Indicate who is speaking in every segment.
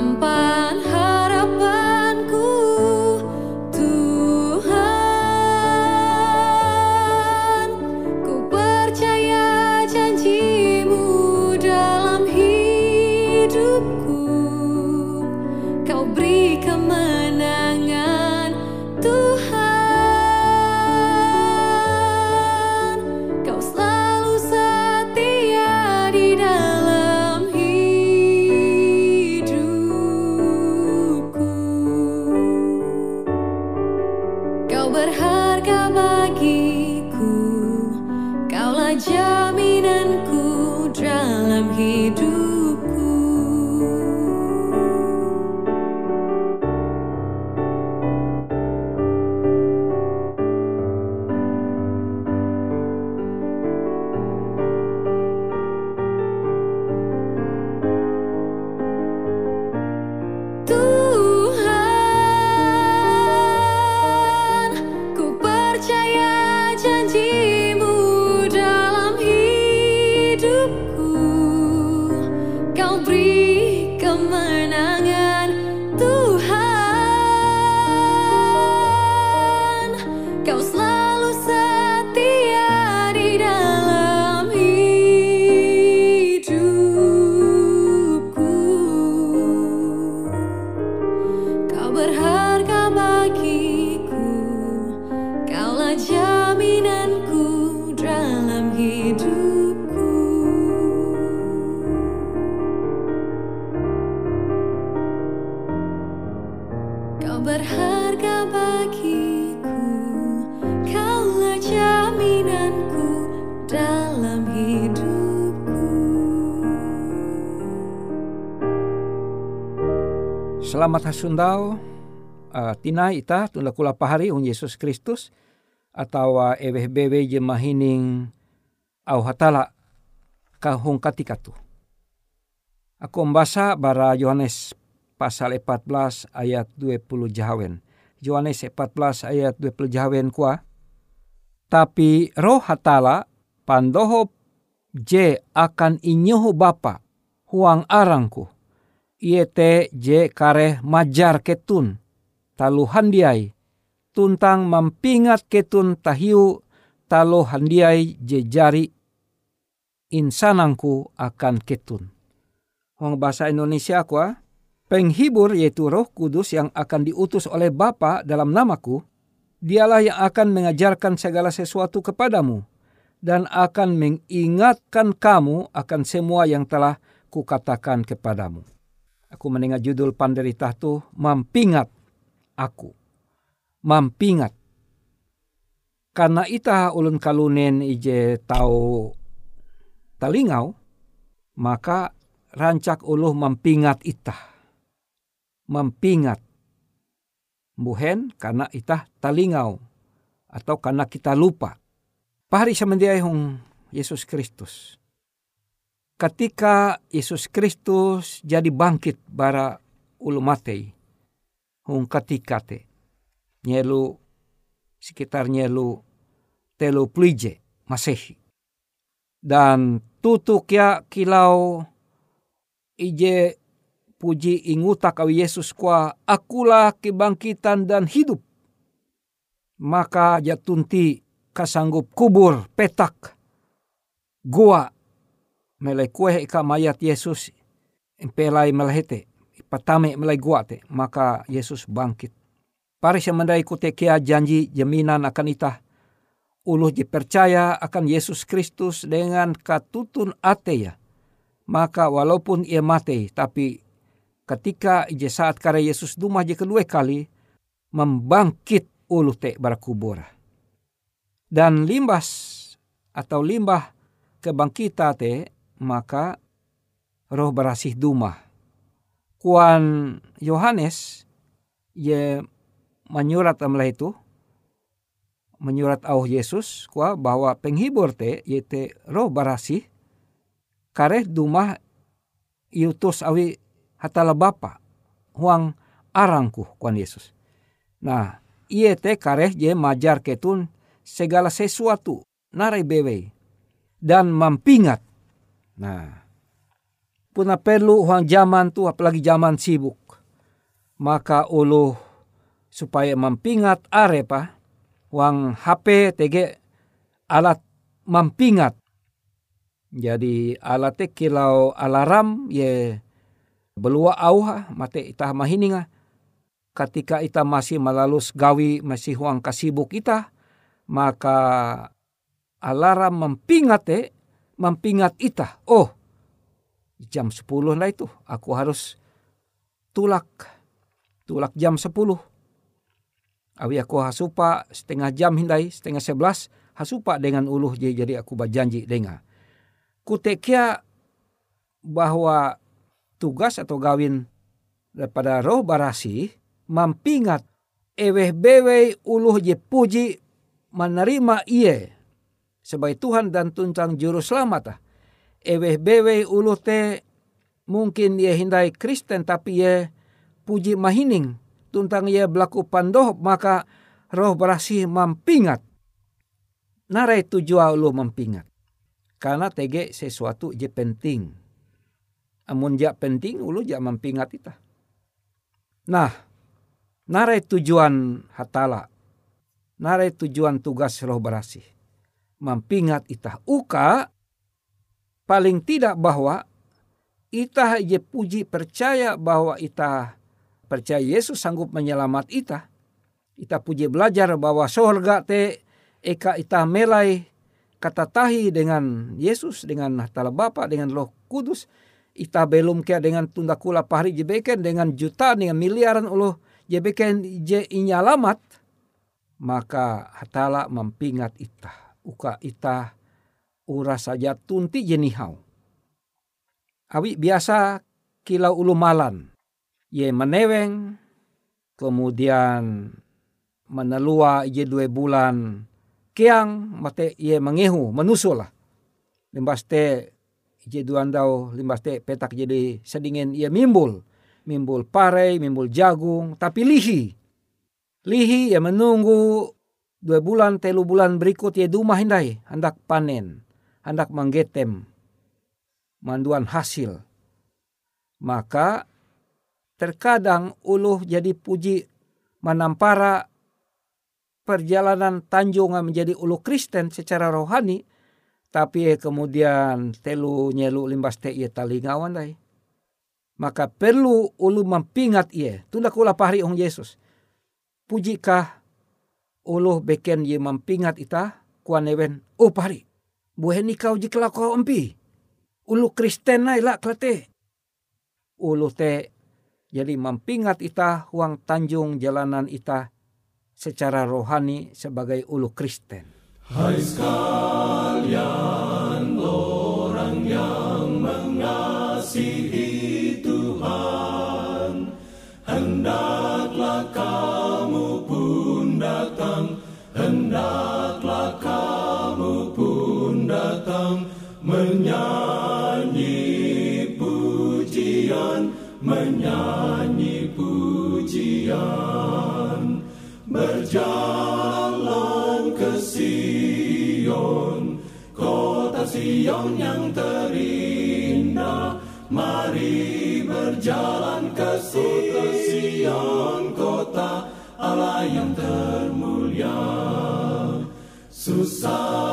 Speaker 1: Jaminanku berharga bagiku Kaulah
Speaker 2: Selamat hasundau uh, tina ita tunda kula pahari un Yesus Kristus atau uh, eweh bewe je mahining au hatala kahung katikatu. Aku membaca bara Yohanes pasal 14 ayat 20 jahawen. Yohanes 14 ayat 20 jahawen kuah. Tapi roh hatala pandoho je akan inyuhu bapa huang arangku. Ie te je kare majar ketun talu handiai tuntang mampingat ketun tahiu talu handiai je jari insanangku akan ketun. Wong bahasa Indonesia aku penghibur yaitu roh kudus yang akan diutus oleh Bapa dalam namaku, dialah yang akan mengajarkan segala sesuatu kepadamu dan akan mengingatkan kamu akan semua yang telah kukatakan kepadamu. Aku mendengar judul panderita tu mampingat aku. Mampingat. Karena ita ulun kalunen ije tau talingau, maka rancak uluh mampingat itah. Mampingat. Buhen karena itah talingau. Atau karena kita lupa. Pahari semendiai hong Yesus Kristus. Ketika Yesus Kristus jadi bangkit bara ulu matei. Hong ketika te. Nyelu sekitar nyelu telu plije masehi. Dan tutuk ya kilau ije puji inguta kawi Yesus kwa akulah kebangkitan dan hidup. Maka jatunti kasanggup kubur petak gua melai kue ika mayat Yesus empelai melahete patame melai gua te maka Yesus bangkit. Paris yang mendai kutekia janji jaminan akan itah uluh dipercaya akan Yesus Kristus dengan katutun ate ya maka walaupun ia mati tapi ketika ije saat kare Yesus dumah je kedua kali membangkit ulu te barakubur dan limbas atau limbah kebangkita te maka roh berasih dumah. Kuan Yohanes ye menyurat amlah itu menyurat au Yesus kuah bahwa penghibur te yete roh barasih kare dumah iutus awi hatala bapa huang arangku kuan Yesus. Nah, iye te kare je majar ketun segala sesuatu narai bewe dan mampingat. Nah, puna perlu huang zaman tu apalagi zaman sibuk. Maka ulu supaya mampingat arepa huang HP tege alat mampingat jadi alate kilau alarm ye belua auha mate ita mahininga. Ketika ita masih melalus gawi masih huang kasibuk kita maka alarm mempingat te mempingat ita. Oh jam 10 lah itu aku harus tulak tulak jam 10 awi aku hasupa setengah jam hindai setengah sebelas hasupa dengan uluh jadi aku berjanji dengar kutekia bahwa tugas atau gawin daripada roh barasi mampingat eweh bewe uluh je puji menerima iye sebagai Tuhan dan tuntang juru selamat. Ah. Eweh bewe uluh te mungkin ye hindai Kristen tapi ye puji mahining tuntang ye berlaku pandoh maka roh barasi mampingat. Narai tujuan uluh mampingat. Karena tege sesuatu je penting. Amun jak penting ulu jak mampingat kita. Nah, narai tujuan hatala. Narai tujuan tugas roh berasih. Mampingat itah. Uka paling tidak bahwa itah je puji percaya bahwa itah percaya Yesus sanggup menyelamat itah. Ita puji belajar bahwa sorga te eka ita melai kata tahi dengan Yesus, dengan Hatala Bapa, dengan Roh Kudus. Ita belum kia dengan tunda kula pahri jebeken dengan juta dengan miliaran uluh je beken je inyalamat maka hatala mempingat ita uka ita ura saja tunti jenihau awi biasa kilau ulu malan ye meneweng kemudian menelua je dua bulan kiang mate ye mengehu menusul lah limbas te je duandau limbas te petak jadi sedingin ye mimbul. Mimbul pare mimbul jagung tapi lihi. Lihi ya menunggu dua bulan telu bulan berikut ye dumah hindai hendak panen hendak menggetem manduan hasil. Maka terkadang uluh jadi puji menampara perjalanan Tanjung menjadi ulu Kristen secara rohani, tapi kemudian telu nyelu limbas te ia talingawan dai. Maka perlu ulu mempingat ia. Tunda kula pahari ong Yesus. Pujikah ulu beken ye mempingat ita kuanewen. Oh pahari. Buhen kau jikla kau empi. Ulu Kristen nai lak klate. Ulu te jadi mempingat ita huang tanjung jalanan ita secara rohani sebagai ulu Kristen.
Speaker 3: Hai sekalian orang yang mengasihi Tuhan, hendaklah kamu pun datang, hendaklah kamu pun datang menyanyi pujian, menyanyi pujian berjalan Sion yang terindah. Mari berjalan ke Sion, kota Allah yang termulia. Susahlah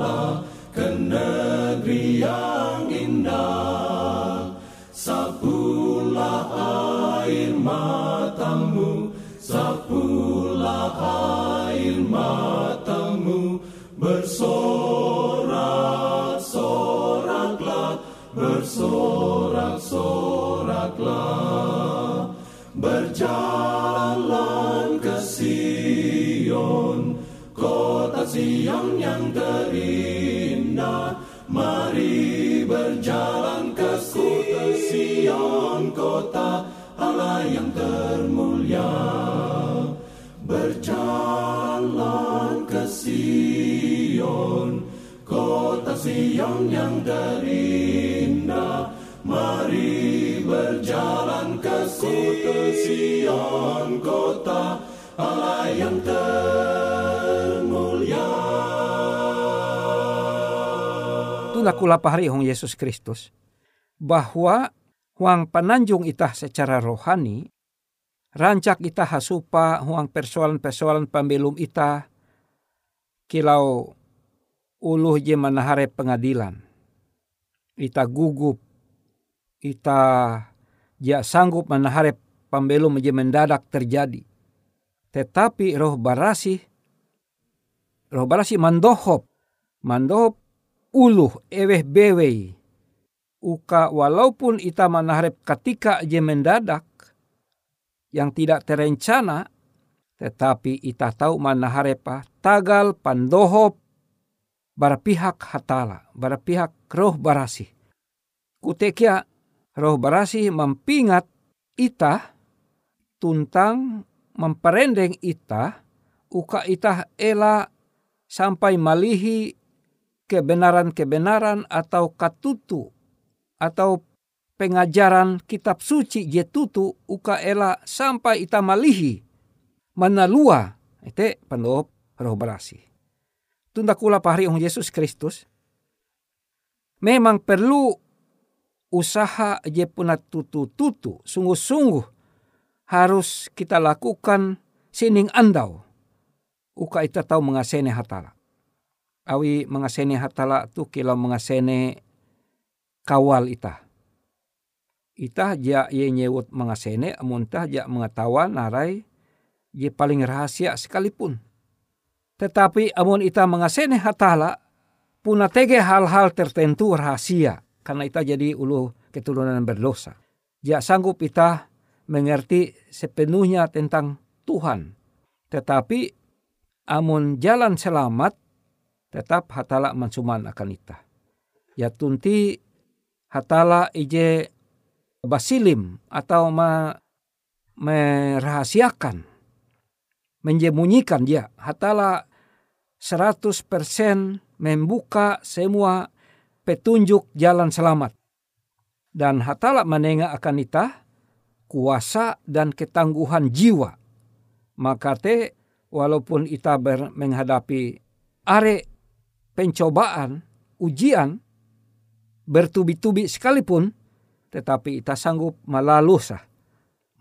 Speaker 3: berjalanlah ke negeri yang indah. Sapulah air matamu sapulah yang termulia. Berjalan ke Sion kota Sion yang terindah. Mari berjalan ke kota Sion kota Allah yang termulia.
Speaker 2: Itulah kula pahari hong Yesus Kristus. Bahwa huang penanjung itah secara rohani, rancak itah hasupa huang persoalan-persoalan pembelum itah, kilau uluh je manahare pengadilan. Ita gugup, ita ja sanggup manahare pembelum je mendadak terjadi. Tetapi roh barasi, roh barasi mandohop, mandohop uluh eweh bewei. Uka walaupun ita manaharep ketika je mendadak yang tidak terencana, tetapi ita tahu manaharepa tagal pandohop barapihak hatala, barapihak roh barasi. Kutekia roh barasi mempingat ita tuntang memperendeng ita uka ita ela sampai malihi kebenaran-kebenaran atau katutu atau pengajaran kitab suci je tutu uka ela sampai ita malihi manalua ite penuh roh berasi. Tunda kula pahari ong Yesus Kristus memang perlu usaha je puna tutu-tutu sungguh-sungguh harus kita lakukan sining andau uka ita tahu mengasene hatala. Awi mengasene hatala tu kilau mengasene kawal ita Itah ja ye nyewut mengasene amun tah ja mengetahuan narai ye paling rahasia sekalipun. Tetapi amun ita mengasene hatala puna tege hal-hal tertentu rahasia karena ita jadi ulu keturunan berdosa. Ja sanggup ita mengerti sepenuhnya tentang Tuhan. Tetapi amun jalan selamat tetap hatala mansuman akan ita. Ya tunti hatala ije basilim atau me, merahasiakan, menjemunyikan dia. Hatala 100% membuka semua petunjuk jalan selamat. Dan hatala menengah akan ita kuasa dan ketangguhan jiwa. Maka te walaupun ita menghadapi are pencobaan, ujian, bertubi-tubi sekalipun, tetapi ita sanggup malalusa,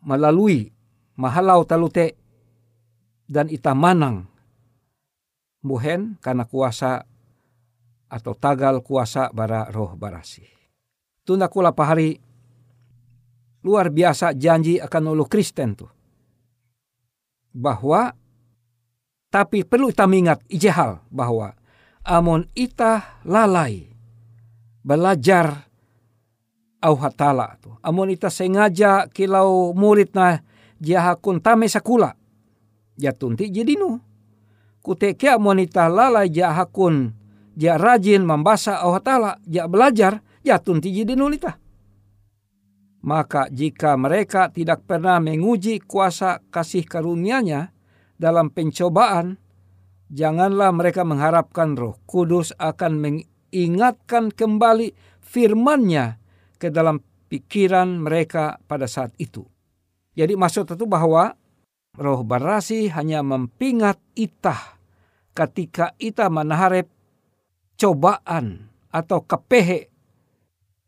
Speaker 2: melalui mahalau talute dan ita manang buhen karena kuasa atau tagal kuasa bara roh barasi. Tunda kula pahari luar biasa janji akan ulu Kristen tuh. Bahwa tapi perlu kita mengingat ijehal bahwa amun ita lalai belajar au hatala tu. Amun ita sengaja kilau murid na jahakun tame sakula. Ya tunti jadi nu. Kuteke amun ita lalai jahakun ja rajin membasa au hatala ja belajar ya tunti jadi nulita. Maka jika mereka tidak pernah menguji kuasa kasih karunia-Nya dalam pencobaan, janganlah mereka mengharapkan Roh Kudus akan mengingatkan kembali firman-Nya ke dalam pikiran mereka pada saat itu. Jadi maksud itu bahwa roh barasi hanya mempingat itah ketika ita menaharep cobaan atau kepehe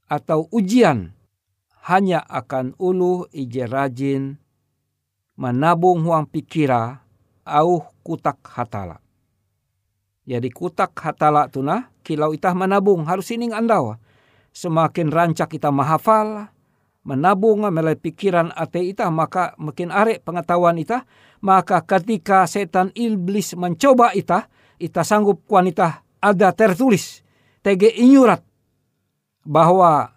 Speaker 2: atau ujian hanya akan ulu ije rajin menabung huang pikira au kutak hatala. Jadi kutak hatala tunah kilau itah menabung harus ining andawa semakin rancak kita menghafal, menabung melalui pikiran ate ita, maka makin arek pengetahuan ita, maka ketika setan iblis mencoba ita, ita sanggup wanita ada tertulis, tege inyurat, bahwa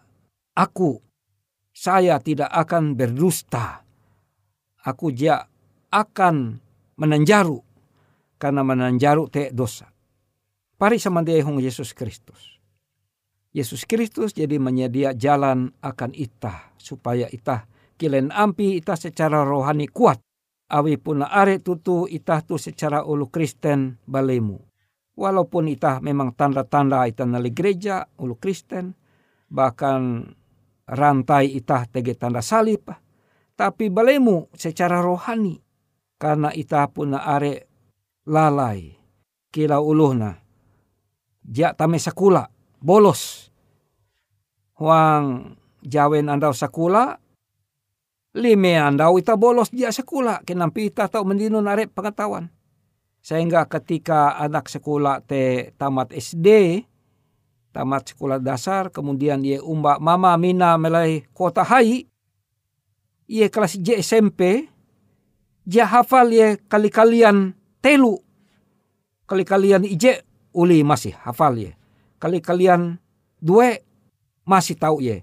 Speaker 2: aku, saya tidak akan berdusta. Aku dia akan menanjaru, karena menanjaru te dosa. Sama dia Yesus Kristus. Yesus Kristus jadi menyedia jalan akan itah supaya itah kilen ampi itah secara rohani kuat. Awi puna are tutu itah tu secara ulu Kristen balemu. Walaupun itah memang tanda-tanda itah nali gereja ulu Kristen. Bahkan rantai itah tege tanda salib. Tapi balemu secara rohani. Karena itah puna are lalai. Kila uluhna. Jak tame sakula bolos. Huang jawen andau sakula, lime andau ita bolos dia sakula, kenampi ita tau mendino narep pengetahuan. Sehingga ketika anak sekolah te tamat SD, tamat sekolah dasar, kemudian dia umba mama mina melai kota hai, ia kelas J SMP, dia hafal ia kali-kalian telu, kali-kalian ije uli masih hafal ya kali kalian dua masih tahu ye.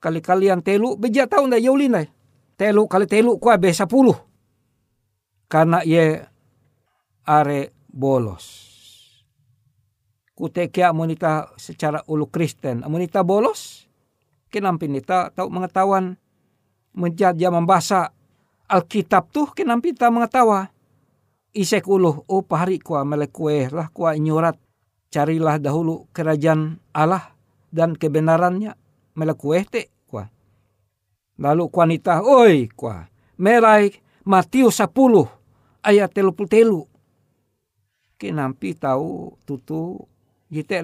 Speaker 2: Kali kalian telu beja tahu ndak yaulin Telu kali telu kuah be sepuluh. Karena ye are bolos. Kuteke amunita secara ulu Kristen. Amunita bolos. Kenampi nita tahu mengetahuan menjadi membaca Alkitab tuh kenampi ta mengetawa. Isek uluh, oh pahari kuah melekue lah kuah nyurat carilah dahulu kerajaan Allah dan kebenarannya melakukan kuah. Lalu wanita, oi kwa, merai Matius 10 ayat telu telu. Kinampi tahu tutu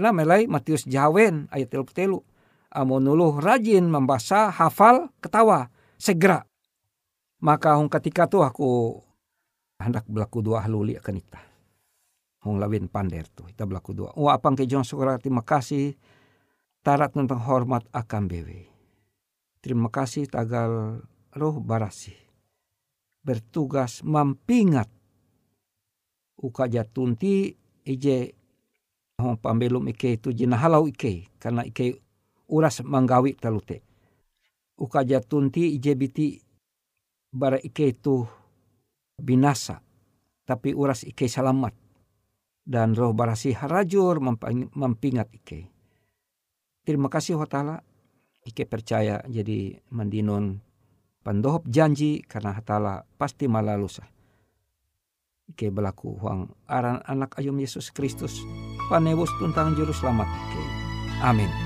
Speaker 2: na melai Matius Jawen ayat telu telu. Amonuluh rajin membaca, hafal, ketawa, segera. Maka hong ketika tu aku hendak berlaku dua haluli akan ita. Hong lawin pander tu, kita berlaku dua. Wah apang ke John terima kasih. Tarat tentang hormat akan bewe. Terima kasih tagal roh barasi bertugas mampingat uka jatunti ije hong pambelum ike itu jina halau ike karena ike uras manggawi talute uka jatunti ije biti bara ike itu binasa tapi uras ike selamat dan roh barasi harajur mampingat ike terima kasih wa ta'ala ike percaya jadi mandinon pandohop janji karena hatala pasti malalusa. Ike berlaku huang aran anak ayum Yesus Kristus panebus tuntang juru selamat ike. Amin.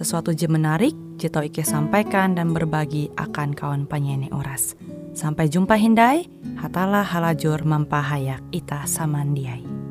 Speaker 4: sesuatu je menarik, je tau Ike sampaikan dan berbagi akan kawan penyanyi Oras. Sampai jumpa Hindai, hatalah halajur mampahayak ita samandiai.